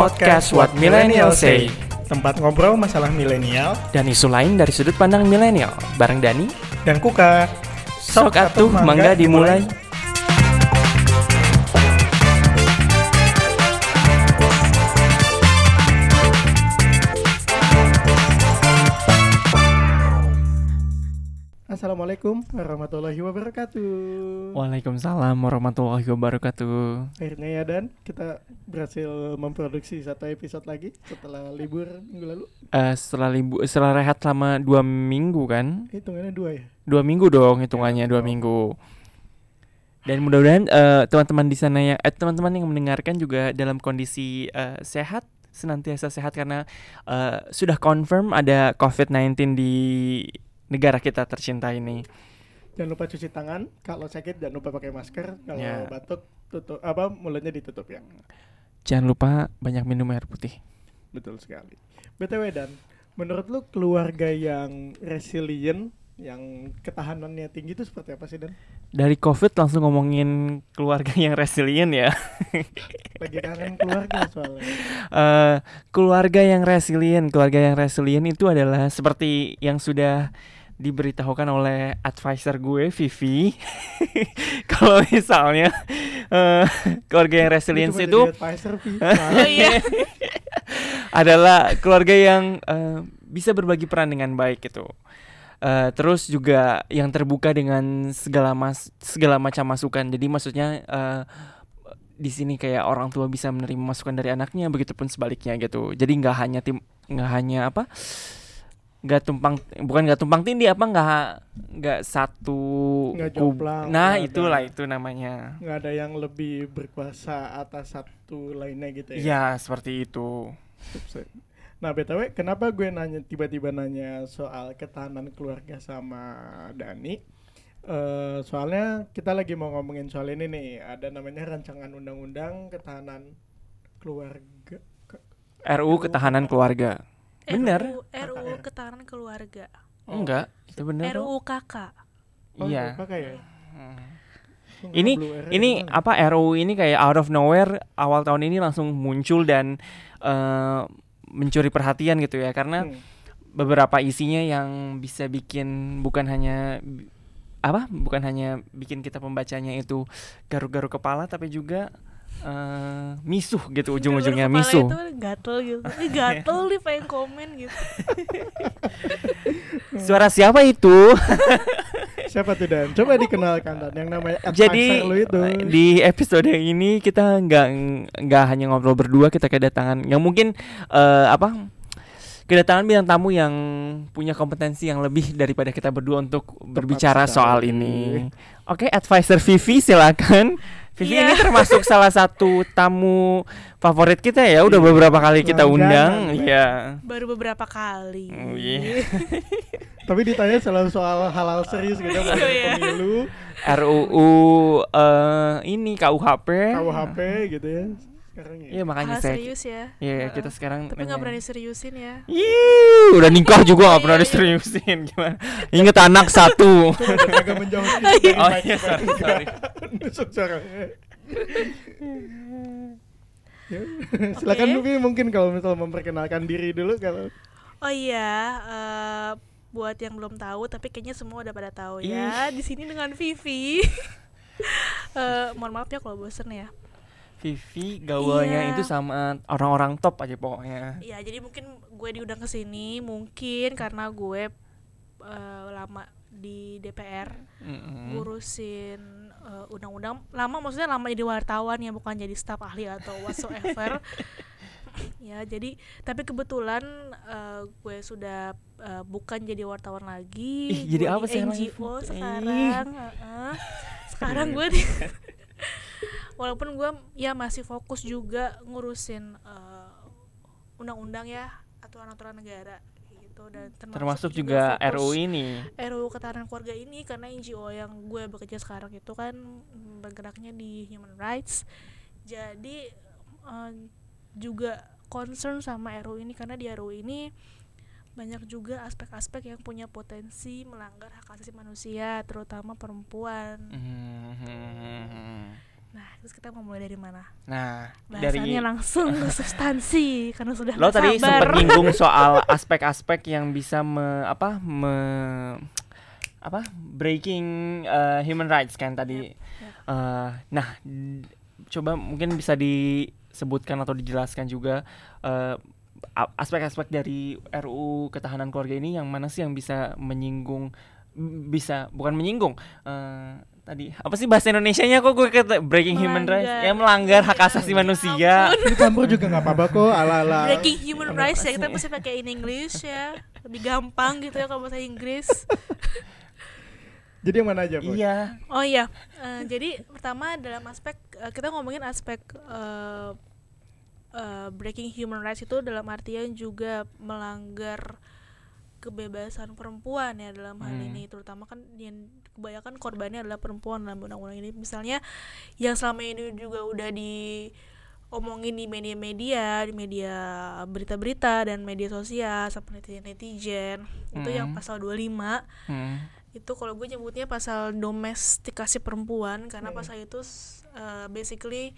Podcast What Millennial Say Tempat ngobrol masalah milenial dan isu lain dari sudut pandang milenial bareng Dani. dan Kuka. Sok atuh mangga dimulai. Assalamualaikum warahmatullahi wabarakatuh. Waalaikumsalam warahmatullahi wabarakatuh. Akhirnya ya Dan, kita berhasil memproduksi satu episode lagi setelah libur minggu lalu. Eh, setelah libu, setelah rehat selama dua minggu kan? Hitungannya dua ya. Dua minggu dong hitungannya dua minggu. Dan mudah-mudahan eh, teman-teman di sana yang eh, teman-teman yang mendengarkan juga dalam kondisi eh, sehat, senantiasa sehat karena eh, sudah confirm ada COVID-19 di negara kita tercinta ini. Jangan lupa cuci tangan. Kalau sakit jangan lupa pakai masker. Kalau Ya. batuk tutup apa mulutnya ditutup ya. Jangan lupa banyak minum air putih. Betul sekali. BTW Dan, menurut lu keluarga yang resilient, yang ketahanannya tinggi itu seperti apa sih Dan? Dari COVID langsung ngomongin keluarga yang resilient ya. Lagi kangen keluarga soalnya. Eh, keluarga yang resilient, keluarga yang resilient itu adalah seperti yang sudah diberitahukan oleh advisor gue Vivi. Kalau misalnya eh, keluarga yang cuma itu jadi advisor, Vi. Oh iya. adalah keluarga yang eh, bisa berbagi peran dengan baik gitu. Eh, terus juga yang terbuka dengan segala mas segala macam masukan. Jadi maksudnya eh, di sini kayak orang tua bisa menerima masukan dari anaknya, begitupun sebaliknya gitu. Jadi nggak hanya tim nggak hanya apa nggak tumpang bukan nggak tumpang tindih apa nggak nggak satu Nggak kub- jomplang, nah ada. itulah itu namanya nggak ada yang lebih berkuasa atas satu lainnya gitu ya. ya seperti itu Nah btw, kenapa gue nanya tiba-tiba nanya soal ketahanan keluarga sama Dani? Eh soalnya kita lagi mau ngomongin soal ini nih. Ada namanya rancangan undang-undang ketahanan keluarga. Ke- RU ketahanan keluarga Bener. RUU, RUU ketahanan keluarga. Oh, enggak itu benar RUU KK. Oh, iya ya? Hmm. Ini ini gimana? apa RUU ini kayak out of nowhere awal tahun ini langsung muncul dan eh, mencuri perhatian gitu ya karena Hmm. beberapa isinya yang bisa bikin bukan hanya apa bukan hanya bikin kita pembacanya itu garuk-garuk kepala tapi juga eh, misuh gitu ujung-ujungnya misuh itu gatel gitu. Ih, gatel nih pengen komen gitu. suara siapa itu Siapa tuh Dan? Coba dikenalkan Dan yang namanya jadi advisor lu itu. eh, di episode ini kita nggak nggak hanya ngobrol berdua kita kedatangan yang mungkin eh, apa kedatangan bintang tamu yang punya kompetensi yang lebih daripada kita berdua untuk berbicara soal sekali. ini. Oke, advisor Vivi silakan. Vivi Iya. ini termasuk salah satu tamu favorit kita ya. Udah Iya. beberapa kali kita undang. Mbak. Iya. Baru beberapa kali. Oh, iya. Tapi ditanya selalu soal halal serius gitu mau Oh, iya. pemilu, RUU eh ini KUHP. KUHP gitu ya. Sekarang ya. Iya makanya Hal saya serius ya. Iya, Heeh. kita sekarang Tapi nggak nanya. berani seriusin ya. Ih, udah nikah juga nggak pernah Iya, iya. diseriusin gimana? Ingat anak satu. Agak menjauh sedikit dari Oh iya, sorry, sorry. nusuk. Ya, Silakan Oke. Luffy mungkin kalau misal memperkenalkan diri dulu kalau Oh iya, eh, buat yang belum tahu tapi kayaknya semua udah pada tahu ya. Di sini dengan Vivi. Eh, mohon maaf ya kalau bosen ya. Vivi gaulnya Iya. itu sama orang-orang top aja pokoknya. Ya, jadi mungkin gue diundang ke sini mungkin karena gue eh, lama di DPR Mm-mm. ngurusin eh, undang-undang lama maksudnya lama jadi wartawan ya bukan jadi staf ahli atau whatsoever. ya, jadi tapi kebetulan eh, gue sudah eh, bukan jadi wartawan lagi. Ih, jadi apa sekarang, NGO sekarang. heeh. Sekarang gue di walaupun gue ya masih fokus juga ngurusin eh, undang-undang ya aturan-aturan negara gitu dan termasuk, Termasuk juga fokus RUU ini. RUU ketahanan keluarga ini karena NGO yang gue bekerja sekarang itu kan mm, bergeraknya di human rights jadi eh, juga concern sama RUU ini karena di RUU ini banyak juga aspek-aspek yang punya potensi melanggar hak asasi manusia terutama perempuan Mhm. Nah, terus kita mau mulai dari mana? Nah, Bahasannya dari langsung ke substansi karena sudah lo tadi sempat nyinggung soal aspek-aspek yang bisa me, apa me apa breaking uh, human rights kan tadi. Yep, yep. Uh, nah, d- coba mungkin bisa disebutkan atau dijelaskan juga uh, aspek-aspek dari RUU ketahanan keluarga ini yang mana sih yang bisa menyinggung bisa bukan menyinggung uh, tadi apa sih bahasa Indonesia-nya kok gue kata breaking human rights Melanggar. ya melanggar hak Ya asasi ampun. manusia Ini campur juga nggak apa-apa kok ala-ala. Breaking human rights ya kita pasti pakai in English ya lebih gampang gitu ya kalau bahasa Inggris. Jadi yang mana aja, Boy? iya Oh iya, eh, jadi pertama dalam aspek eh, kita ngomongin aspek eh, eh, breaking human rights itu dalam artian juga melanggar kebebasan perempuan ya dalam hal Hmm. ini terutama kan yang kebanyakan korbannya adalah perempuan dalam undang-undang ini misalnya yang selama ini juga udah diomongin di media-media di media berita-berita dan media sosial sama netizen-netizen itu yang Hmm. pasal 25 Hmm. itu kalau gue nyebutnya pasal domestikasi perempuan karena Hmm. pasal itu uh, basically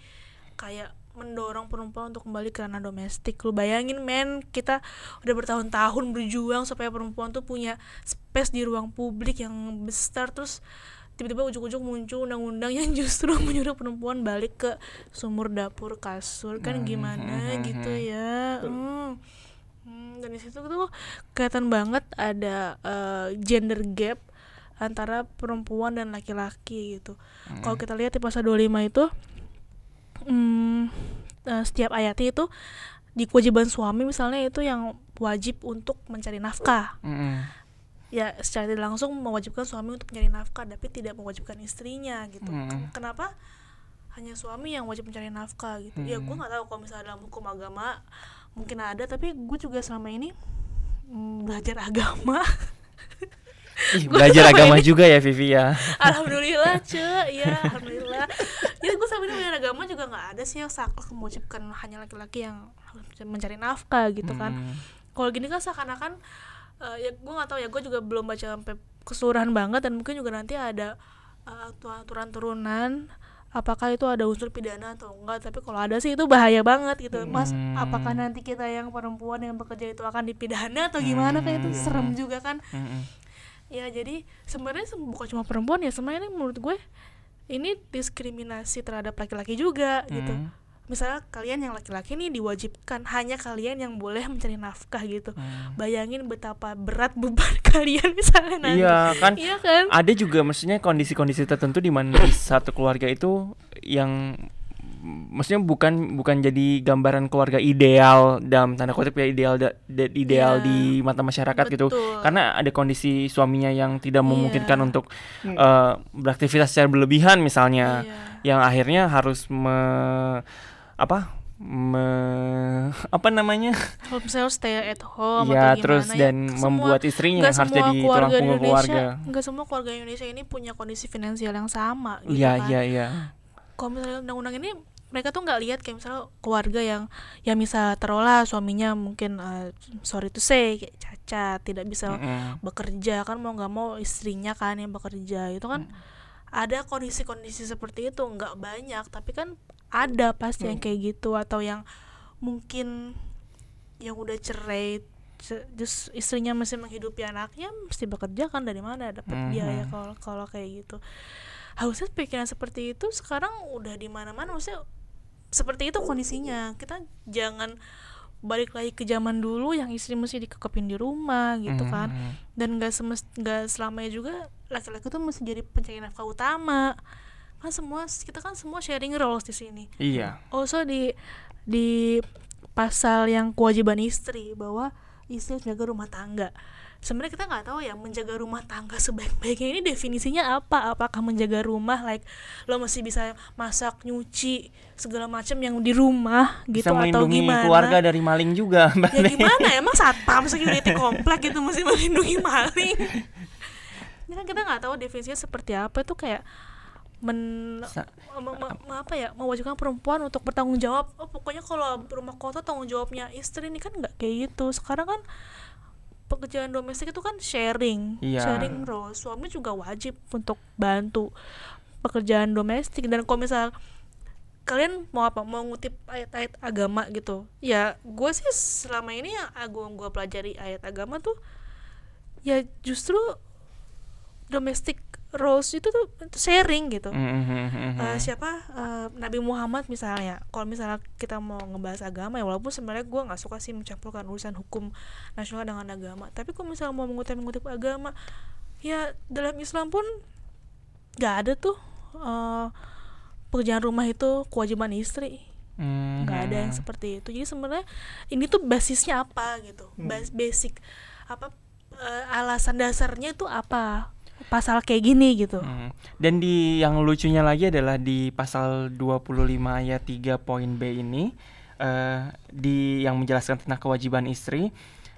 kayak mendorong perempuan untuk kembali ke ranah domestik lu bayangin men kita udah bertahun-tahun berjuang supaya perempuan tuh punya space di ruang publik yang besar terus tiba-tiba ujuk-ujuk muncul undang-undang yang justru menyuruh perempuan balik ke sumur dapur kasur kan Hmm, gimana hmm, gitu hmm. ya hmm. Hmm, dan di situ tuh kelihatan banget ada uh, gender gap antara perempuan dan laki-laki gitu. Kalau kita lihat di pasal 25 itu hmm, eh, setiap ayatnya itu di kewajiban suami misalnya itu yang wajib untuk mencari nafkah. Mm-mm. Ya secara tidak langsung mewajibkan suami untuk mencari nafkah tapi tidak mewajibkan istrinya gitu. Hmm. Ken- Kenapa? Hanya suami yang wajib mencari nafkah gitu. Ya gue Hmm. nggak tahu kalau misalnya dalam hukum agama mungkin ada tapi gue juga selama ini mm, belajar agama Ih, belajar agama juga ya Vivi ya Alhamdulillah cuy ya alhamdulillah jadi gue ini belajar agama juga nggak ada sih yang saklek mewajibkan hanya laki-laki yang mencari nafkah gitu kan Hmm. kalau gini kan seakan-akan eh, ya gue nggak tahu ya gue juga belum baca sampai keseluruhan banget dan mungkin juga nanti ada eh, aturan turunan apakah itu ada unsur pidana atau enggak tapi kalau ada sih itu bahaya banget gitu mas Hmm. apakah nanti kita yang perempuan yang bekerja itu akan dipidana atau gimana kayak itu Hmm. serem juga kan Mm-mm. ya jadi sebenarnya bukan cuma perempuan ya sebenarnya menurut gue ini diskriminasi terhadap laki-laki juga gitu. Hmm. misalnya kalian yang laki-laki nih diwajibkan hanya kalian yang boleh mencari nafkah gitu. Hmm. bayangin betapa berat beban kalian misalnya nanti. Iya kan? Iya kan? Ada juga maksudnya kondisi-kondisi tertentu di mana satu keluarga itu yang maksudnya bukan bukan jadi gambaran keluarga ideal dalam tanda kutip ya ideal da- da- ideal Iya. di mata masyarakat gitu Betul. karena ada kondisi suaminya yang tidak Iya. memungkinkan untuk Hmm. eh, beraktivitas secara berlebihan misalnya Iya. yang akhirnya harus me apa me apa namanya misalnya stay at home ya atau terus ya, dan semua- membuat istrinya yang harus semua jadi tulang punggung Indonesia keluarga nggak semua keluarga Indonesia ini punya kondisi finansial yang sama gitu iya kan iya iya kalau misalnya undang-undang ini mereka tuh nggak lihat kayak misalnya keluarga yang yang bisa terolah suaminya mungkin eh, sorry to say kayak cacat tidak bisa Mm-mm. bekerja kan mau nggak mau istrinya kan yang bekerja itu kan ada kondisi-kondisi seperti itu nggak banyak tapi kan ada pasti yang kayak gitu atau yang mungkin yang udah cerai ce- just istrinya masih menghidupi anaknya mesti bekerja kan dari mana dapat Mhm. biaya kalau kalau kayak gitu harusnya pikiran seperti itu sekarang udah di mana-mana maksudnya seperti itu kondisinya. Kita jangan balik lagi ke zaman dulu yang istri mesti dikekepin di rumah gitu kan. Mhm. dan nggak semest nggak selamanya juga laki-laki tuh mesti jadi pencari nafkah utama. Kan semua kita kan semua sharing roles di sini. Iya. Also di di pasal yang kewajiban istri bahwa istri harus menjaga rumah tangga sebenarnya kita nggak tahu ya menjaga rumah tangga sebaik-baiknya ini definisinya apa? Apakah menjaga rumah like lo masih bisa masak nyuci segala macam yang di rumah gitu bisa atau melindungi gimana? keluarga dari maling juga ya gimana? Emang satpam security komplek gitu mesti melindungi maling? Ini kan kita nggak tahu definisinya seperti apa. Itu kayak men Sa- me- apa ya? Mewajibkan perempuan untuk bertanggung jawab. Oh pokoknya kalau rumah kota tanggung jawabnya istri ini kan nggak kayak gitu. Sekarang kan pekerjaan domestik itu kan sharing Iya. sharing role suami juga wajib untuk bantu pekerjaan domestik dan kalau misal kalian mau apa mau ngutip ayat-ayat agama gitu ya gue sih selama ini yang aku gue pelajari ayat agama tuh ya justru domestic roles itu tuh sharing gitu. Mhm, Eh, siapa? Eh, Nabi Muhammad misalnya. Kalau misalnya kita mau ngebahas agama ya walaupun sebenarnya gue nggak suka sih mencampurkan urusan hukum nasional dengan agama. Tapi kalau misalnya mau mengutip mengutip agama ya dalam Islam pun nggak ada tuh eh, pekerjaan rumah itu kewajiban istri. Mhm. nggak ada yang seperti itu. Jadi sebenarnya ini tuh basisnya apa gitu? Bas- basic apa eh, alasan dasarnya itu apa pasal kayak gini gitu Hmm. Dan di yang lucunya lagi adalah di pasal 25 ayat 3 poin B ini eh di yang menjelaskan tentang kewajiban istri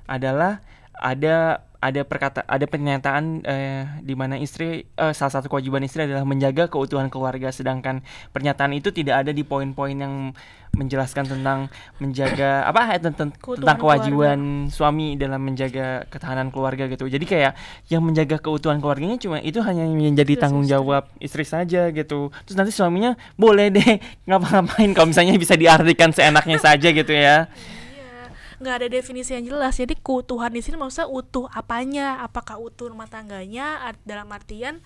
adalah ada ada perkata ada pernyataan eh, di mana istri eh, salah satu kewajiban istri adalah menjaga keutuhan keluarga sedangkan pernyataan itu tidak ada di poin-poin yang menjelaskan tentang menjaga apa eh, tentang, tentang kewajiban suami dalam menjaga ketahanan keluarga gitu. Jadi kayak yang menjaga keutuhan keluarganya cuma itu hanya menjadi Istri, tanggung jawab istri saja gitu. Terus nanti suaminya boleh deh ngapa-ngapain kalau misalnya bisa diartikan seenaknya saja gitu ya. Nggak ada definisi yang jelas. Jadi keutuhan di sini maksudnya utuh apanya? Apakah utuh rumah tangganya dalam artian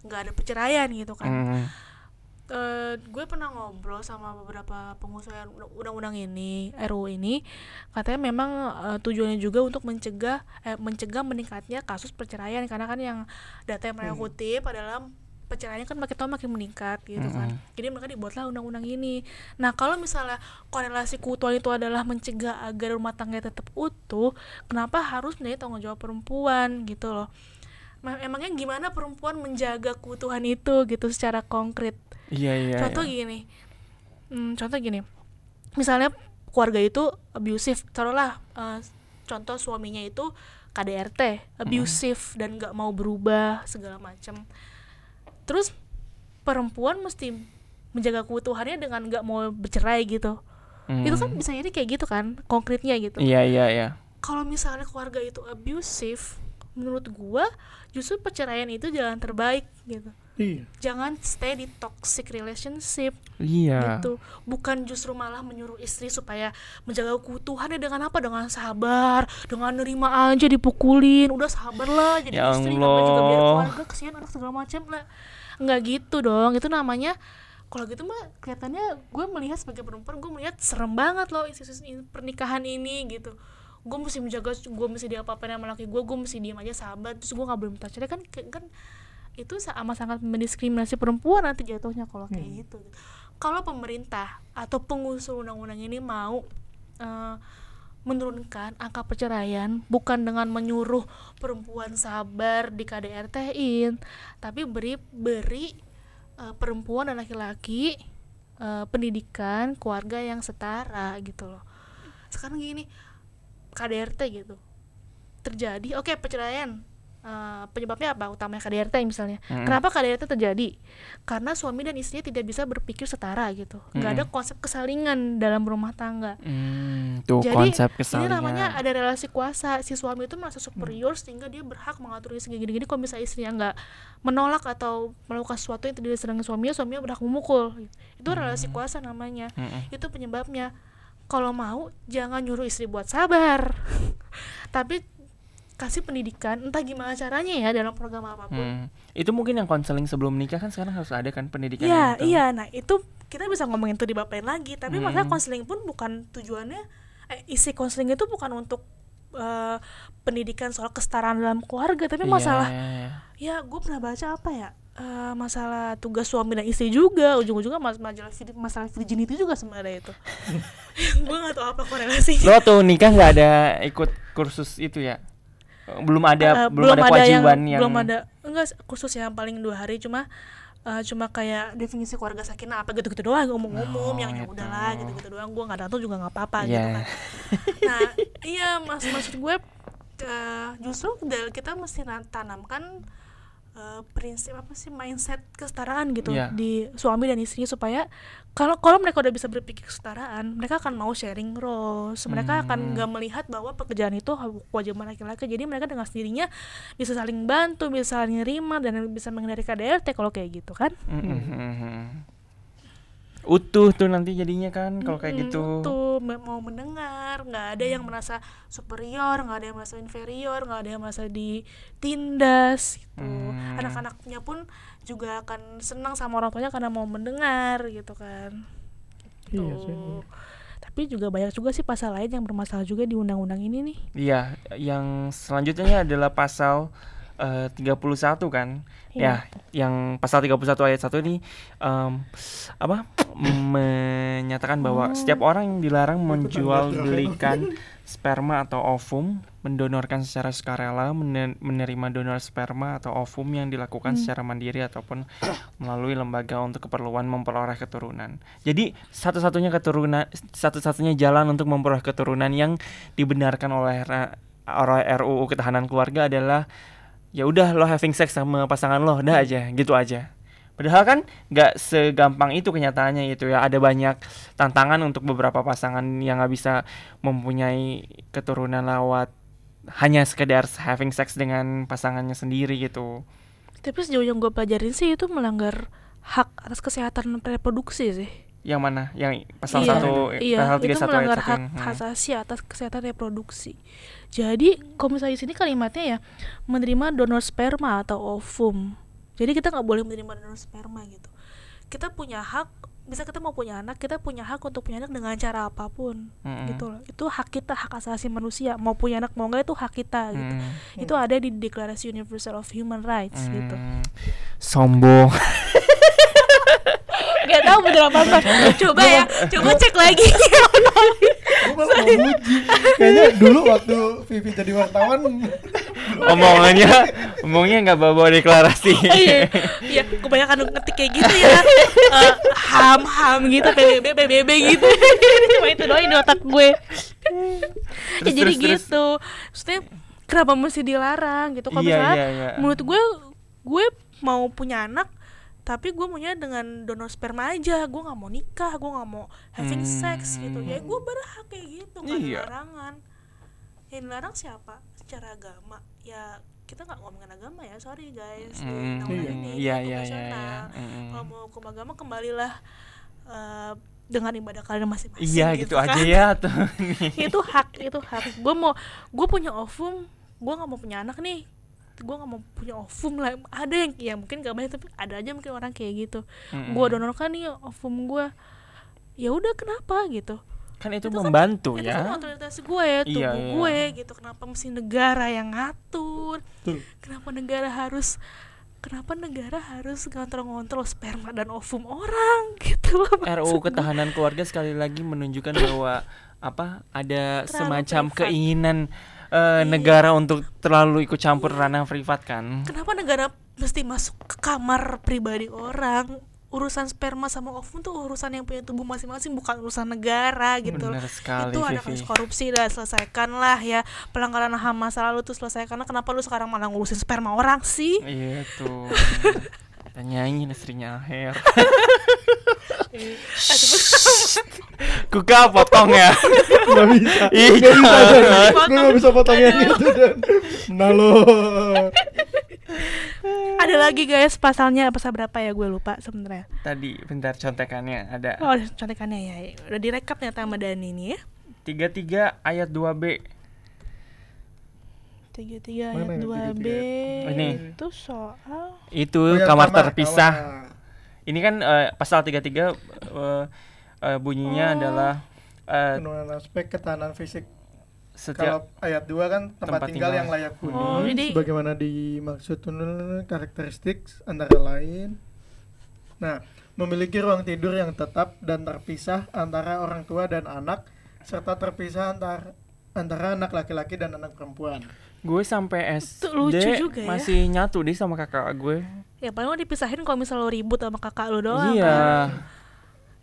nggak ada perceraian gitu kan? Hmm. Eh, gue pernah ngobrol sama beberapa pengusaha undang- undang-undang ini, RUU ini, katanya memang eh, tujuannya juga untuk mencegah eh, mencegah meningkatnya kasus perceraian karena kan yang data yang mereka kutip adalah perceraian kan makin tahun makin meningkat gitu kan. Jadi mereka dibuatlah undang-undang ini. Nah, kalau misalnya korelasi keutuhan itu adalah mencegah agar rumah tangga tetap utuh, kenapa harus menjadi tanggung jawab perempuan gitu loh? Ma- Emangnya gimana perempuan menjaga keutuhan itu gitu secara konkret? Iya iya. contoh iya. gini hmm, contoh gini misalnya keluarga itu abusive taruhlah eh, contoh suaminya itu KDRT abusive dan nggak mau berubah segala macam terus perempuan mesti menjaga keutuhannya dengan nggak mau bercerai gitu itu kan Hmm. bisa jadi kayak gitu kan konkretnya gitu Iya iya iya. kalau misalnya keluarga itu abusive menurut gua justru perceraian itu jalan terbaik gitu Iya. jangan stay di toxic relationship Iya. gitu bukan justru malah menyuruh istri supaya menjaga keutuhannya dengan apa dengan sabar dengan nerima aja dipukulin udah sabar lah jadi Ya istri namanya juga biar Allah. keluarga kesian anak segala macam lah nggak gitu dong itu namanya kalau gitu mah kelihatannya gue melihat sebagai perempuan gue melihat serem banget loh ini- pernikahan ini gitu gue mesti menjaga gue mesti diapa-apain sama laki gue gue mesti diam aja sabar. Terus gue nggak boleh minta cerai kan kan itu sama sangat mendiskriminasi perempuan nanti jatuhnya kalau kayak gitu. Kalau pemerintah atau pengusul undang-undang ini mau eh, menurunkan angka perceraian bukan dengan menyuruh perempuan sabar di KDRT-in tapi beri beri eh, perempuan dan laki-laki eh, pendidikan keluarga yang setara gitu loh. Sekarang gini KDRT gitu. Terjadi oke perceraian. Eh, penyebabnya apa? Utamanya KDRT misalnya. Mm. kenapa KDRT terjadi? Karena suami dan istrinya tidak bisa berpikir setara gitu. Nggak ada konsep kesalingan dalam rumah tangga. Hmm, tuh jadi konsep ini namanya ada relasi kuasa. Si suami itu merasa superior sehingga dia berhak mengatur ini gini-gini. Kalau misalnya istrinya nggak menolak atau melakukan sesuatu yang tidak disenangi suaminya suaminya berhak memukul. Itu relasi kuasa namanya. Mm-mm. itu penyebabnya kalau mau jangan nyuruh istri buat sabar tapi kasih pendidikan entah gimana caranya ya dalam program apa pun Hmm. Itu mungkin yang konseling sebelum nikah kan sekarang harus ada kan pendidikan Iya, itu. iya. Nah, itu kita bisa ngomongin itu di bab lain lagi, tapi Hmm. masalah konseling pun bukan tujuannya eh, isi konseling itu bukan untuk eh, pendidikan soal kesetaraan dalam keluarga, tapi Iya, masalah iya. ya gue pernah baca apa ya? Eh, masalah tugas suami dan istri juga ujung-ujungnya mas masalah vir- masalah virginity juga sebenarnya itu gue nggak tahu apa korelasinya Lo tuh nikah nggak ada ikut kursus itu ya? Belum ada Eh, belum, ada kewajiban yang, belum ada enggak kursus yang paling dua hari cuma eh, cuma kayak definisi keluarga sakinah apa gitu-gitu doang umum-umum Oh, yang ya itu. udahlah gitu-gitu doang gue nggak datang juga nggak apa-apa Iya. gitu kan nah iya mas maksud gue eh, justru kita mesti na- tanamkan eh, prinsip apa sih mindset kesetaraan gitu Iya. di suami dan istrinya supaya kalau kalau mereka udah bisa berpikir kesetaraan mereka akan mau sharing roles mereka akan Hmm. nggak melihat bahwa pekerjaan itu kewajiban laki-laki jadi mereka dengan sendirinya bisa saling bantu bisa saling nerima dan bisa menghindari KDRT kalau kayak gitu kan Mm, mm, mm, mm. Utuh tuh nanti jadinya kan kalau kayak gitu tuh me- mau mendengar nggak ada yang merasa superior nggak ada yang merasa inferior nggak ada yang merasa ditindas gitu Hmm. anak-anaknya pun juga akan senang sama orang tuanya karena mau mendengar gitu kan Iya Tuh. sih. tapi juga banyak juga sih pasal lain yang bermasalah juga di undang-undang ini nih Iya, yang selanjutnya adalah pasal eh, 31 kan. Iya. Ya, yang pasal 31 ayat 1 ini em, apa? menyatakan bahwa Oh. setiap orang yang dilarang Itu menjual belikan sperma atau ovum, mendonorkan secara sukarela, mene- menerima donor sperma atau ovum yang dilakukan Hmm. secara mandiri ataupun melalui lembaga untuk keperluan memperoleh keturunan. Jadi satu-satunya keturunan satu-satunya jalan untuk memperoleh keturunan yang dibenarkan oleh RUU ketahanan keluarga adalah ya udah lo having sex sama pasangan lo, udah aja, gitu aja. Padahal kan nggak segampang itu kenyataannya itu ya ada banyak tantangan untuk beberapa pasangan yang nggak bisa mempunyai keturunan lewat hanya sekedar having sex dengan pasangannya sendiri gitu. tapi sejauh yang gue pelajarin sih itu melanggar hak atas kesehatan reproduksi sih Yang mana? Yang pasal iya, satu iya, pasal itu 31 ayat melanggar 1 hak hmm. asasi atas kesehatan reproduksi. Jadi, di sini kalimatnya ya menerima donor sperma atau ovum. Jadi kita nggak boleh menerima donor sperma gitu. Kita punya hak, bisa kita mau punya anak, kita punya hak untuk punya anak dengan cara apa pun, Mm-mm. gitu loh. Itu hak kita, hak asasi manusia. Mau punya anak mau nggak itu hak kita gitu. Mm. Itu ada di Deklarasi Universal of Human Rights gitu. Mm. Sombong. Gak tahu bener apa enggak. Coba ya, coba cek lagi. Gue malah mau muji. Kayaknya dulu waktu Vivi jadi wartawan Omongannya, omongnya nggak bawa deklarasi. iya iya kebanyakan ngetik kayak gitu ya Eh, ham ham gitu pbb pbb gitu cuma itu doang di otak gue ya jadi terus. gitu maksudnya kenapa mesti dilarang gitu kalau Iya, misalnya iya, iya. menurut gue gue mau punya anak tapi gue maunya dengan donor sperma aja gue nggak mau nikah gue nggak mau having sex gitu ya gue berhak kayak gitu nggak Iya. larangan yang dilarang siapa secara agama ya kita nggak ngomongin agama ya sorry guys Mm, iya. ini Iya, ya, iya, iya, konvensional. iya. Mm-mm. kalau mau hukum agama kembalilah eh, dengan ibadah kalian masing-masing Iya gitu kan. aja ya tuh. itu hak itu hak gue mau gue punya ovum gue nggak mau punya anak nih gue nggak mau punya ovum lah ada yang ya mungkin gak banyak tapi ada aja mungkin orang kayak gitu Mm-mm. gue donorkan nih ovum gue ya udah kenapa gitu kan itu, itu kan- membantu itu kan ya. otoritas gue tubuh Iya, iya. gue gitu kenapa mesti negara yang ngatur kenapa negara harus kenapa negara harus ngontrol-ngontrol sperma dan ovum orang gitu loh RUU gue. ketahanan keluarga sekali lagi menunjukkan bahwa apa ada Terlalu semacam privat. keinginan eh, Iya. negara untuk terlalu ikut campur ranah privat kan. kenapa negara mesti masuk ke kamar pribadi orang urusan sperma sama ovum tuh urusan yang punya tubuh masing-masing bukan urusan negara gitu. Benar sekali itu ada kasus korupsi dah selesaikan lah ya pelanggaran ham masa lalu tuh selesaikan lah kenapa lu sekarang malah ngurusin sperma orang sih Iya tuh. Kita nyanyi istrinya Aher. Kuka potong ya. Gak bisa Iya. Gak bisa Dan Potong. Gue gak bisa potong yang itu Dan Nah lo ada lagi guys pasalnya pasal berapa ya gue lupa sebenarnya Tadi bentar contekannya ada oh contekannya ya udah direkap ternyata sama Dani nih ya 33 ayat 2B. tiga tiga Mana ayat yang dua b 33? Ini. itu soal Itu Oh, yang kamar kamar, terpisah. kamar. Ini kan eh, pasal 33 eh, eh, bunyinya Oh. adalah eh, Penurunan aspek ketahanan fisik setiap Kalau ayat 2 kan tempat, Tempat tinggal, tinggal. yang layak huni Oh, jadi- Sebagaimana dimaksud karakteristik antara lain Nah, memiliki ruang tidur yang tetap dan terpisah antara orang tua dan anak serta terpisah antar antara anak laki-laki dan anak perempuan. gue sampai Itu lucu SD juga ya. masih nyatu deh sama kakak gue. ya paling lo dipisahin kalau misal lo ribut sama kakak lo doang iya. kan.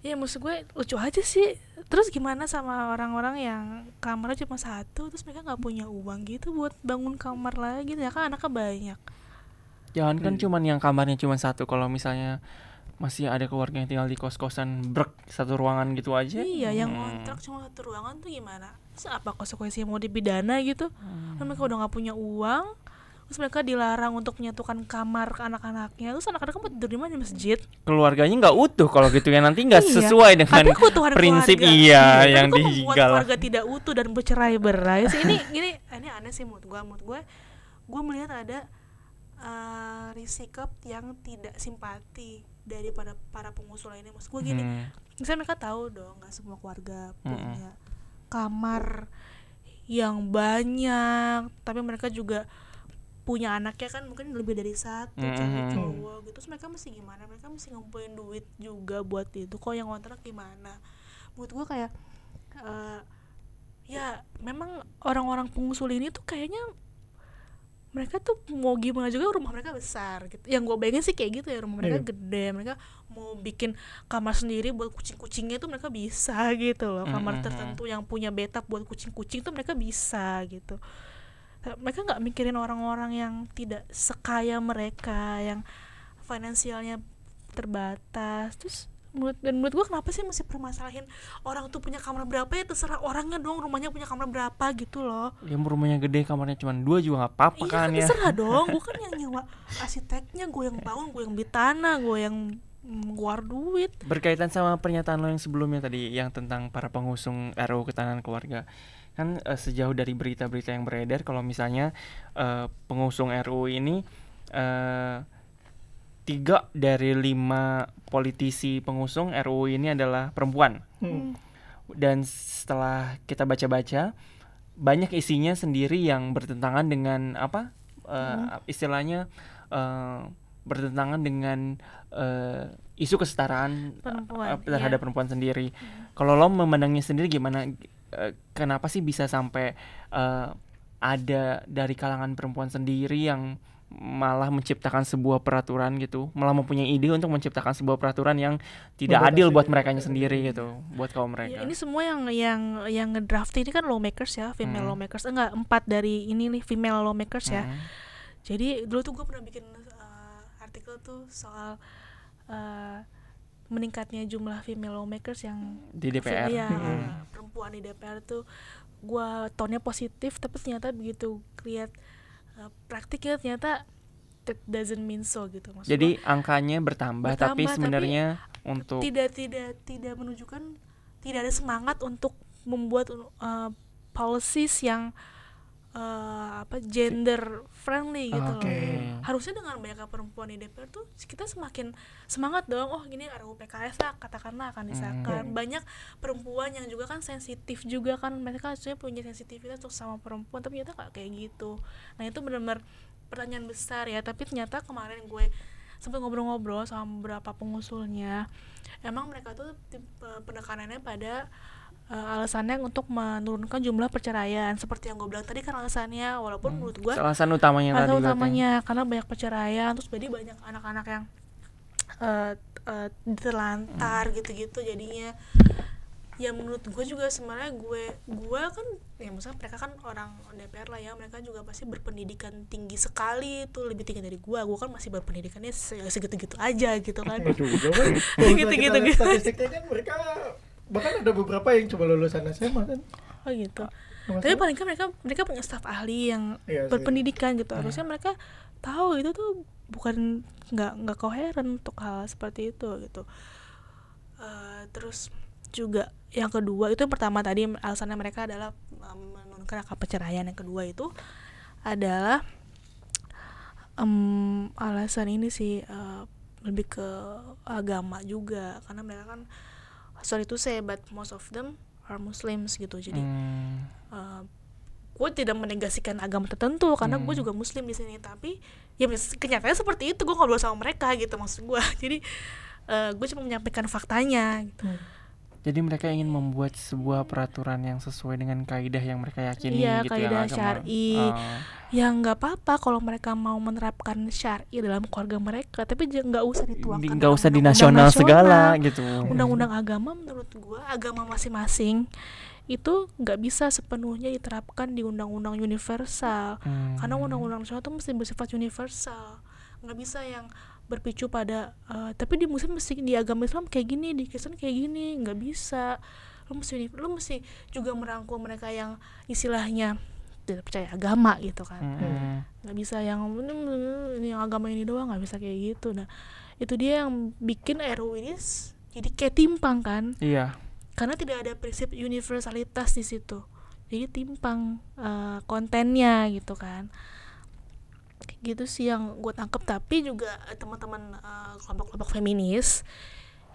Ya maksud gue lucu aja sih. Terus gimana sama orang-orang yang kamarnya cuma satu terus mereka nggak punya uang gitu buat bangun kamar lagi? Ya kan anaknya banyak. Jangan kan Hmm. cuman yang kamarnya cuma satu. Kalau misalnya masih ada keluarga yang tinggal di kos-kosan brek satu ruangan gitu aja. iya yang Hmm. kontrak cuma satu ruangan tuh gimana? Terus apa konsekuensinya mau dipidana gitu? Kan mereka udah nggak punya uang terus mereka dilarang untuk menyatukan kamar ke anak-anaknya terus anak-anak mau tidur di mana di masjid keluarganya nggak utuh kalau gitu ya nanti nggak Iya. sesuai dengan prinsip keluarga. iya Tapi yang kok membuat digal keluarga tidak utuh dan bercerai berai sih ini ini ini aneh sih menurut gue menurut gue gue melihat ada uh, sikap yang tidak simpati daripada para pengusul ini maksud gue gini Hmm. misalnya mereka tahu dong nggak semua keluarga Mm-mm. punya kamar yang banyak tapi mereka juga punya anaknya kan mungkin lebih dari satu cewek Mm-mm. cowok gitu. Terus mereka mesti gimana? Mereka mesti ngumpulin duit juga buat itu. Kok yang kontrak gimana? Menurut gua kayak eh, ya memang orang-orang pengusul ini tuh kayaknya mereka tuh mau gimana juga rumah mereka besar gitu. Yang gue bayangin sih kayak gitu ya rumah mereka Iya. gede. Mereka mau bikin kamar sendiri buat kucing-kucingnya tuh mereka bisa gitu loh. Kamar Mm-mm. tertentu yang punya bathtub buat kucing-kucing tuh mereka bisa gitu mereka nggak mikirin orang-orang yang tidak sekaya mereka yang finansialnya terbatas. Terus menurut dan menurut gua kenapa sih masih permasalahin orang tuh punya kamar berapa ya? Terserah orangnya dong rumahnya punya kamar berapa gitu loh. Yang rumahnya gede kamarnya cuma dua juga nggak apa-apa iya kan ya. terserah dong. Gue kan yang nyewa arsiteknya gue yang bangun gue yang beli tanah gue yang mm, ngeluar duit. Berkaitan sama pernyataan lo yang sebelumnya tadi yang tentang para pengusung RUU ketahanan keluarga kan eh, sejauh dari berita-berita yang beredar kalau misalnya eh, pengusung RUU ini eh, tiga dari lima politisi pengusung RUU ini adalah perempuan Hmm. dan setelah kita baca-baca banyak isinya sendiri yang bertentangan dengan apa eh, istilahnya eh, bertentangan dengan eh, isu kesetaraan Perempuan, terhadap iya. perempuan sendiri. Kalau lo memandangnya sendiri gimana? Eh, kenapa sih bisa sampai eh, ada dari kalangan perempuan sendiri yang malah menciptakan sebuah peraturan gitu, malah mempunyai ide untuk menciptakan sebuah peraturan yang tidak Membatasi adil buat mereka sendiri gitu, buat kaum Ya, mereka. ini semua yang yang yang ngedraft ini kan lawmakers ya female Hmm. lawmakers enggak empat dari ini nih female lawmakers ya Hmm. jadi dulu tuh gue pernah bikin uh, artikel tuh soal uh, meningkatnya jumlah female lawmakers yang di DPR. Iya, Hmm. perempuan di DPR tuh gua tonnya positif tapi ternyata begitu lihat uh, praktiknya ternyata that doesn't mean so gitu maksud Jadi angkanya bertambah, tapi Bertambah, tapi sebenarnya untuk tidak tidak tidak menunjukkan tidak ada semangat untuk membuat uh, policies yang uh, apa gender friendly gitu Oke. loh harusnya dengan banyaknya perempuan di DPR tuh kita semakin semangat dong. Oh gini RUU PKS lah katakanlah akan disahkan. Hmm. banyak perempuan yang juga kan sensitif juga kan. Mereka harusnya punya sensitivitas untuk sama perempuan tapi ternyata nggak kayak gitu. Nah itu benar-benar pertanyaan besar ya. Tapi ternyata kemarin gue sempat ngobrol-ngobrol sama beberapa pengusulnya. Emang mereka tuh penekanannya pada uh, alasannya untuk menurunkan jumlah perceraian. Seperti yang gue bilang tadi kan alasannya walaupun menurut gue alasan utamanya tadi Alasan utamanya karena banyak perceraian terus jadi banyak anak-anak yang eh eh, terlantar gitu-gitu jadinya. Ya menurut gue juga sebenarnya gue gue kan ya maksudnya mereka kan orang DPR lah ya mereka juga pasti berpendidikan tinggi sekali itu lebih tinggi dari gue gue kan masih berpendidikannya se- segitu-gitu aja gitu kan. Kan. Kalau Gitu. Statistiknya kan mereka bahkan ada beberapa yang cuma lulusan SMA kan. oh gitu. Nggak tapi masalah. paling kan mereka mereka punya staf ahli yang Iya berpendidikan gitu. Harusnya mereka tahu itu tuh bukan nggak nggak koheren untuk hal seperti itu gitu. Eh, terus juga yang kedua itu yang pertama tadi alasannya mereka adalah um, menurunkan angka perceraian yang kedua itu adalah em, alasan ini sih eh, lebih ke agama juga. Karena mereka kan sorry to say but most of them are Muslims gitu. Jadi Hmm. uh, gue tidak menegasikan agama tertentu karena gue Hmm. juga muslim di sini. Tapi ya kenyataannya seperti itu gue ngobrol sama mereka gitu maksud gue jadi uh, gue cuma menyampaikan faktanya gitu Jadi mereka ingin membuat sebuah peraturan yang sesuai dengan kaidah yang mereka yakini Iya, gitu kaidah ya syar'i. Oh. ya nggak apa-apa kalau mereka mau menerapkan syari dalam keluarga mereka tapi jangan nggak usah Di- dituangkan nggak usah di undang-undang nasional segala nasional. gitu. undang-undang agama menurut gue agama masing-masing itu nggak bisa sepenuhnya diterapkan di undang-undang universal Hmm. karena undang-undang nasional itu mesti bersifat universal nggak bisa yang berpicu pada eh, tapi di muslim mesti di agama Islam kayak gini di Kristen kayak gini nggak bisa. Lu mesti lu mesti juga merangkul mereka yang istilahnya tidak percaya agama gitu kan. Mm. nggak bisa yang ini yang agama ini doang nggak bisa kayak gitu. Nah itu dia yang bikin RUU ini jadi kayak timpang kan. Iya. karena tidak ada prinsip universalitas di situ. Jadi timpang eh, kontennya gitu kan Kayak gitu sih yang gue tangkep tapi juga eh, teman-teman eh, kelompok-kelompok feminis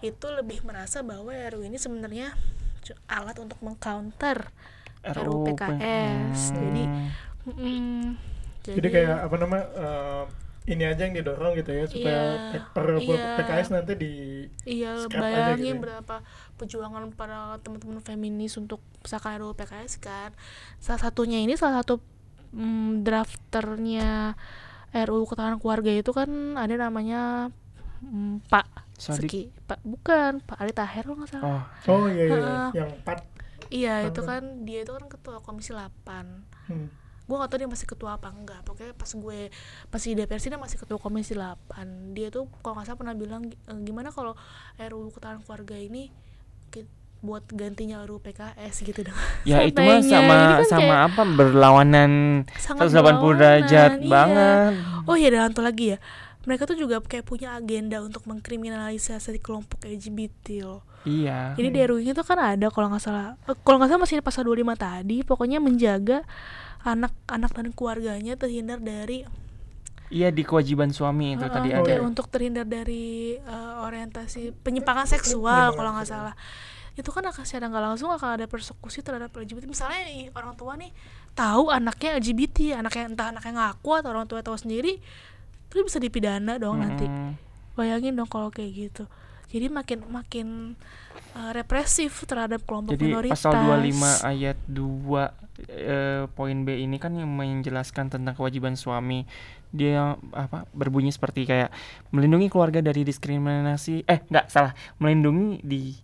itu lebih merasa bahwa RUU ini sebenarnya alat untuk mengcounter RUU PKS. Jadi. Mm-mm. Jadi, kayak apa nama eh, ini aja yang didorong gitu ya supaya Iya, per iya. PKS nanti di Iya, bayangin gitu ya. berapa perjuangan para teman-teman feminis untuk misalkan RUU PKS kan. Salah satunya ini salah satu mm, drafternya RUU Ketahanan Keluarga itu kan ada namanya mm, Pak Sodik. Seki, Pak bukan Pak Ali Taher kalau nggak salah. Oh, Oh iya iya Heeh. yang part Iya, itu Apa? kan dia itu kan ketua Komisi 8. hmm. gue gak tau dia masih ketua apa enggak pokoknya pas gue pas di DPR sih dia masih ketua komisi 8 dia tuh kalau nggak salah pernah bilang "E, gimana kalau RUU ketahanan keluarga ini buat gantinya RUU PKS gitu dong. Ya itu mah sama kan sama apa? Berlawanan sangat 180 berlawanan, derajat iya. banget. oh iya dan satu lagi ya. Mereka tuh juga kayak punya agenda untuk mengkriminalisasi kelompok LGBT loh. Iya. Jadi di RUU itu kan ada kalau nggak salah, eh, kalau nggak salah masih di pasal 25 tadi, pokoknya menjaga anak-anak dan keluarganya terhindar dari Iya di kewajiban suami itu Heeh, tadi Oh, ada. untuk terhindar dari eh, orientasi penyimpangan seksual kalau nggak salah. itu kan akan secara nggak langsung akan ada persekusi terhadap LGBT misalnya nih, orang tua nih tahu anaknya LGBT anaknya entah anaknya ngaku atau orang tua tahu sendiri terus bisa dipidana dong nanti. Mm. bayangin dong kalau kayak gitu. Jadi makin makin eh, represif terhadap kelompok Jadi minoritas. pasal 25 ayat 2 eh, poin B ini kan yang menjelaskan tentang kewajiban suami. Dia apa berbunyi seperti kayak melindungi keluarga dari diskriminasi eh enggak salah, melindungi di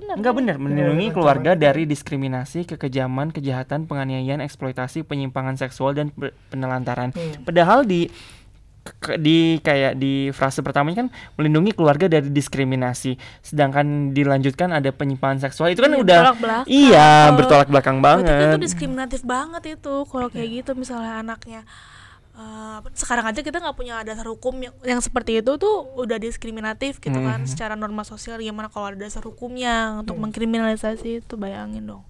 benar Enggak benar, melindungi Iya, keluarga ancaman. dari diskriminasi, kekejaman, kejahatan, penganiayaan, eksploitasi, penyimpangan seksual dan pe- penelantaran. Hmm. Padahal di di kayak di frase pertamanya kan melindungi keluarga dari diskriminasi, sedangkan dilanjutkan ada penyimpangan seksual itu kan Iya, udah bertolak belakang. iya bertolak belakang kan banget. itu diskriminatif banget itu kalau kayak gitu misalnya anaknya eh, sekarang aja kita nggak punya dasar hukum yang, yang seperti itu tuh udah diskriminatif gitu kan. Mhm. secara norma sosial gimana kalau ada dasar hukumnya untuk Hmm. mengkriminalisasi itu? Bayangin dong.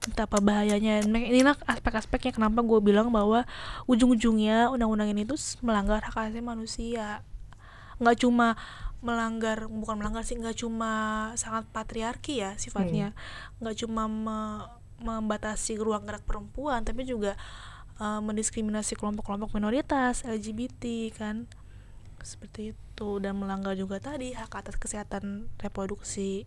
Betapa bahayanya. Inilah aspek-aspeknya kenapa gue bilang bahwa ujung-ujungnya undang-undang ini tuh melanggar hak asasi manusia. Nggak cuma melanggar bukan melanggar sih nggak cuma sangat patriarki ya sifatnya. Nggak cuma me- membatasi ruang gerak perempuan tapi juga eh, mendiskriminasi kelompok-kelompok minoritas LGBT kan? Seperti itu. Dan melanggar juga tadi hak atas kesehatan reproduksi.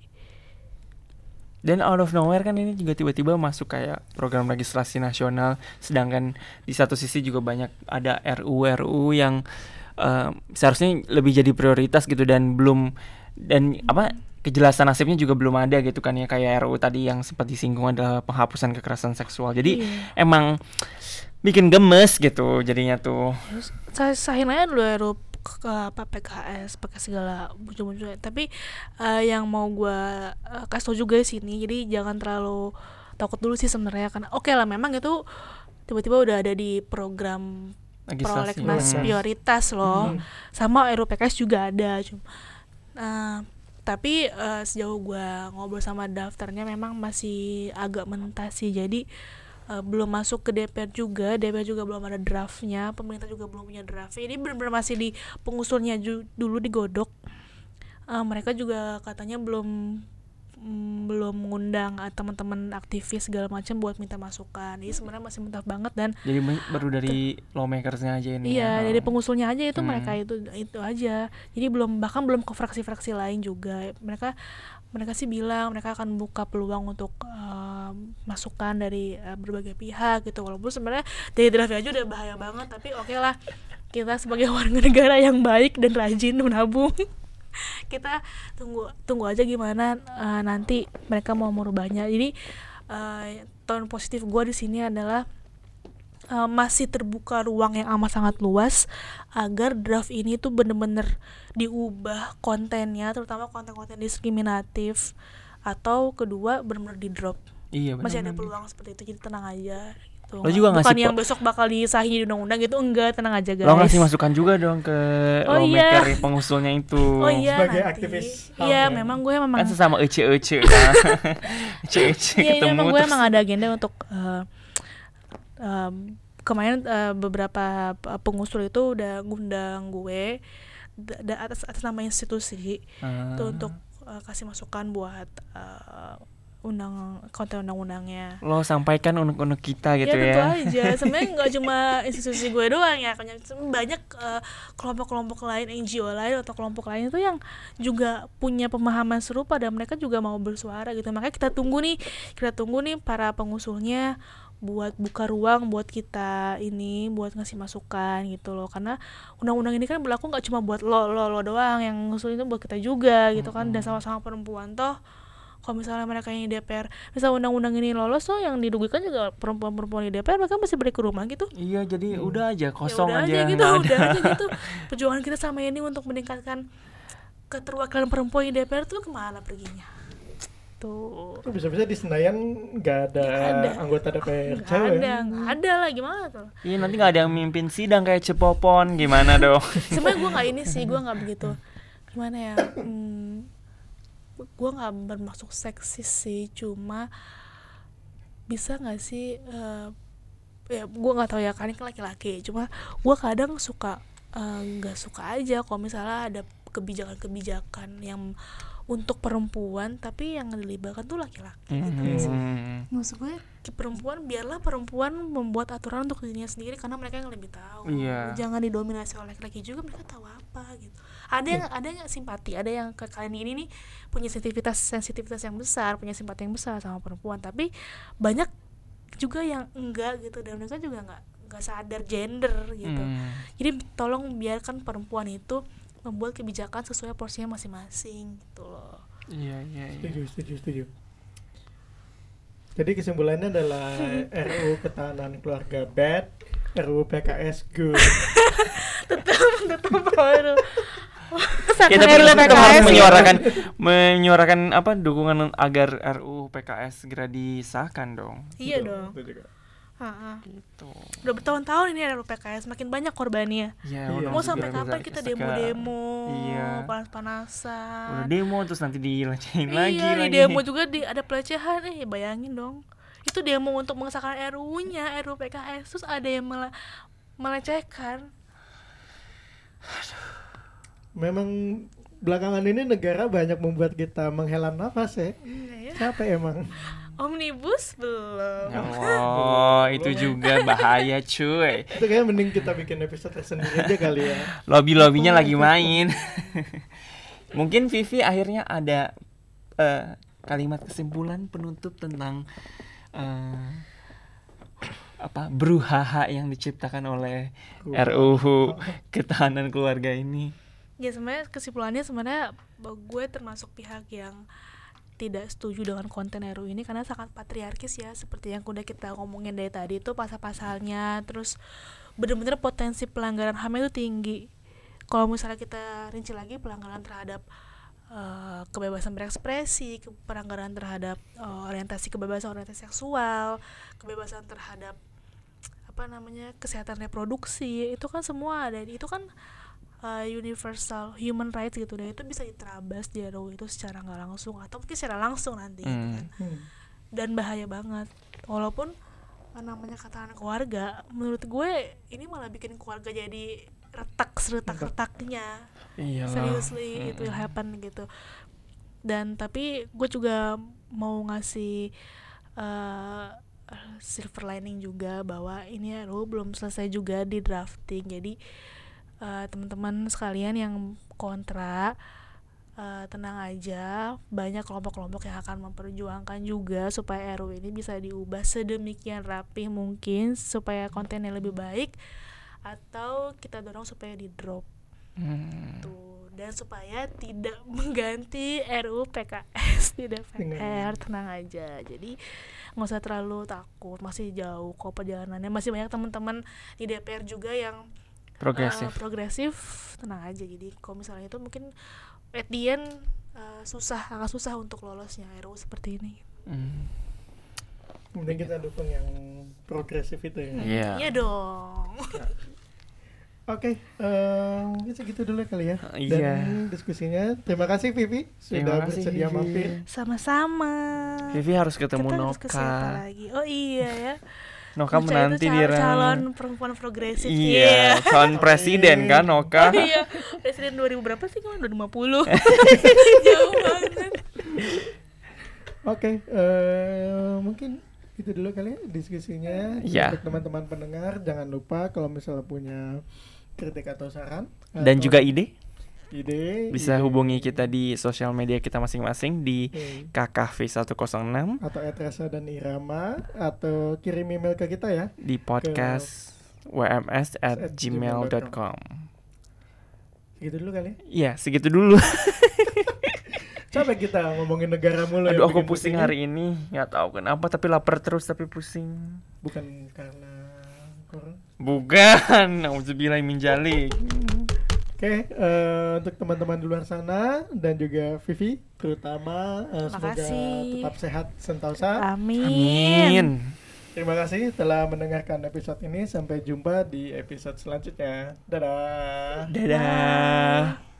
Dan out of nowhere kan ini juga tiba-tiba masuk kayak program legislasi nasional, sedangkan di satu sisi juga banyak ada RU-RU yang eh, seharusnya lebih jadi prioritas gitu dan belum dan apa kejelasan nasibnya juga belum ada gitu kan ya. Kayak RU tadi yang sempat disinggung adalah penghapusan kekerasan seksual. Jadi Iya. emang bikin gemes gitu jadinya tuh. Terus saya sahin aja dulu ya Rup, ke, apa PKS pakai segala muncul-muncul tapi eh, yang mau gua eh, kasih tau juga di sini jadi jangan terlalu takut dulu sih sebenarnya karena oke lah memang itu tiba-tiba udah ada di program prolegnas Hmm. prioritas loh Hmm. sama RUU PKS juga ada cuma Nah, tapi eh, sejauh gua ngobrol sama daftarnya memang masih agak mentah sih jadi eh, belum masuk ke DPR juga DPR juga belum ada draftnya pemerintah juga belum punya draftnya ini benar-benar masih di pengusulnya ju- dulu digodok Eh, mereka juga katanya belum mm, belum mengundang eh, teman-teman aktivis segala macam buat minta masukan ini sebenarnya masih mentah banget dan Jadi baru dari lawmakersnya aja ini. Iya, ya. dari pengusulnya aja itu Hmm. mereka itu itu aja. Jadi belum bahkan belum ke fraksi-fraksi lain juga. Mereka mereka sih bilang mereka akan buka peluang untuk eh, masukan dari eh, berbagai pihak gitu. Walaupun sebenarnya dari draft aja udah bahaya banget, tapi oke lah kita sebagai warga negara yang baik dan rajin menabung kita tunggu tunggu aja gimana eh, nanti mereka mau merubahnya. Jadi eh, tone positif gue di sini adalah uh, masih terbuka ruang yang amat sangat luas agar draft ini tuh bener-bener diubah kontennya terutama konten-konten diskriminatif atau kedua bener-bener di drop Iya benar. masih ada peluang seperti itu jadi tenang aja gitu Lo juga bukan ngasih yang besok bakal disahin di undang-undang gitu enggak tenang aja guys Lo ngasih masukan juga dong ke Oh, iya. lawmaker pengusulnya itu. oh iya Sebagai nanti aktivis iya ya. memang gue memang Kan sesama ece-ece kan. Ece-ece Iya, ini ketemu emang gue terus. emang ada agenda untuk eh, em, kemarin eh, beberapa p- pengusul itu udah ngundang gue da- atas atas nama institusi Ah. itu untuk eh, kasih masukan buat eh, undang konten undang-undangnya. lo sampaikan unek-unek kita gitu ya tentu ya. aja sebenarnya nggak cuma institusi gue doang ya kan banyak eh, kelompok-kelompok lain NGO lain atau kelompok lain itu yang juga punya pemahaman serupa dan mereka juga mau bersuara gitu makanya kita tunggu nih kita tunggu nih para pengusulnya buat buka ruang buat kita ini buat ngasih masukan gitu loh. Karena undang-undang ini kan berlaku nggak cuma buat lo lo lo doang yang ngusul itu buat kita juga gitu kan. Dan sama-sama perempuan toh kalau misalnya mereka yang di DPR misal undang-undang ini lolos tuh yang dirugikan juga perempuan-perempuan di DPR mereka masih balik ke rumah gitu. Iya, jadi udah aja ya kosong udah aja. gitu nggak udah aja gitu. Perjuangan kita sama ini untuk meningkatkan keterwakilan perempuan di DPR tuh ke mana perginya tuh Kok bisa-bisa di Senayan nggak ada, Nggak ada. anggota DPR nggak cewek ada nggak ada lah gimana tuh Iya, nanti nggak ada yang mimpin sidang kayak Cepopon gimana dong? sebenarnya gue nggak ini sih gue nggak begitu gimana ya hmm, gue nggak bermaksud seksis sih cuma bisa nggak sih eh, ya gue nggak tahu ya kan ini kan laki-laki cuma gue kadang suka eh, nggak suka aja kalau misalnya ada kebijakan-kebijakan yang untuk perempuan tapi yang dilibatkan tuh laki-laki gitu nggak sih? Hmm. maksud gue ke perempuan biarlah perempuan membuat aturan untuk dirinya sendiri karena mereka yang lebih tahu Iya. jangan didominasi oleh laki-laki juga mereka tahu apa gitu ada yang ada yang simpati ada yang ke kalian ini nih punya sensitivitas sensitivitas yang besar punya simpati yang besar sama perempuan tapi banyak juga yang enggak gitu dan mereka juga nggak nggak sadar gender gitu Hmm. jadi tolong biarkan perempuan itu membuat kebijakan sesuai porsinya masing-masing gitu loh Iya, iya, iya. setuju setuju setuju jadi kesimpulannya adalah RUU ketahanan keluarga bad RUU PKS good tetap tetap baru Kita harus PKS. menyuarakan menyuarakan apa dukungan agar RUU PKS segera disahkan dong. iya Betul, dong betul juga. Ha-ha. Gitu. udah bertahun-tahun ini ada PKS makin banyak korbannya. Iya, Iya. udah mau sampai kapan kita demo-demo? Iya. Udah panas-panasan demo terus nanti dilecehin lagi iya di demo juga di ada pelecehan. Eh bayangin dong. Itu demo untuk mengesahkan RUU-nya RUU PKS terus ada yang mele- melecehkan. Memang belakangan ini negara banyak membuat kita menghela nafas ya. Iya ya. capek emang omnibus belum Allah, itu juga bahaya cuy. itu kayak mending kita bikin episode tersendiri aja kali ya Lobby-lobbynya lagi main. Mungkin Vivi akhirnya ada eh, kalimat kesimpulan penutup tentang eh, apa bruhaha yang diciptakan oleh RUU ketahanan keluarga ini. ya sebenarnya kesimpulannya sebenarnya bahwa gue termasuk pihak yang tidak setuju dengan konten RUU ini karena sangat patriarkis ya. Seperti yang udah kita ngomongin dari tadi itu pasal-pasalnya terus bener-bener potensi pelanggaran HAM itu tinggi. Kalau misalnya kita rinci lagi pelanggaran terhadap eh, kebebasan berekspresi pelanggaran terhadap eh, orientasi kebebasan orientasi seksual kebebasan terhadap apa namanya kesehatan reproduksi itu kan semua ada itu kan uh, universal human rights gitu dan itu bisa diterabas di RUU itu secara nggak langsung atau mungkin secara langsung nanti gitu Hmm. kan Hmm. dan bahaya banget walaupun namanya katakan keluarga menurut gue ini malah bikin keluarga jadi retak seretak retaknya Iya. seriously it will happen gitu dan tapi gue juga mau ngasih uh, silver lining juga bahwa ini RUU belum selesai juga di drafting jadi uh, teman-teman sekalian yang kontra uh, tenang aja banyak kelompok-kelompok yang akan memperjuangkan juga supaya RUU ini bisa diubah sedemikian rapi mungkin supaya kontennya lebih baik atau kita dorong supaya di drop. Hmm. tuh dan supaya tidak mengganti RUU PKS di DPR tenang aja. Jadi nggak usah terlalu takut masih jauh kok perjalanannya. Masih banyak teman-teman di DPR juga yang Progresif. eh, progresif tenang aja jadi kalau misalnya itu mungkin at the end eh, susah agak susah untuk lolosnya RUU seperti ini Hmm. Mending kita dukung yang progresif itu ya. Iya. Iya dong. Oke, eh, mungkin segitu dulu kali ya. Iya. Dan diskusinya. Terima kasih Vivi sudah Terima kasih, bersedia Vivi. mampir. Sama-sama. Vivi harus ketemu Kita harus ke siapa Noka. lagi? Oh iya ya. Noka itu menanti di rang- calon perempuan progresif. Iya, calon presiden kan Noka. iya, presiden 2000 berapa sih kan? 2050. Jauh banget. Oke, eh, mungkin itu dulu kali ya diskusinya. Iya. Untuk teman-teman pendengar, jangan lupa kalau misalnya punya kritik atau saran Dan atau juga ide ide bisa ide- hubungi kita di sosial media kita masing-masing di Oke. KKV106 atau Etresa dan Irama atau kirim email ke kita ya. di podcast wms at gmail.com. Gitu dulu kali. Iya, segitu dulu. Capek kita ngomongin negara mulu. Aduh, yang aku pusing hari ini. Nggak tahu kenapa, tapi lapar terus, tapi pusing. Bukan karena. Bukan, Nauzubillah min Oke, eh, untuk teman-teman di luar sana dan juga Vivi, terutama eh, semoga tetap sehat sentosa. Amin. Amin. Terima kasih telah mendengarkan episode ini. Sampai jumpa di episode selanjutnya. Dadah. Dadah.